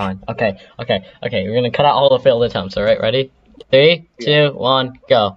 fine. Okay, okay, okay. We're gonna cut out all the failed attempts. All right, ready? Three, Yeah. two, one, go.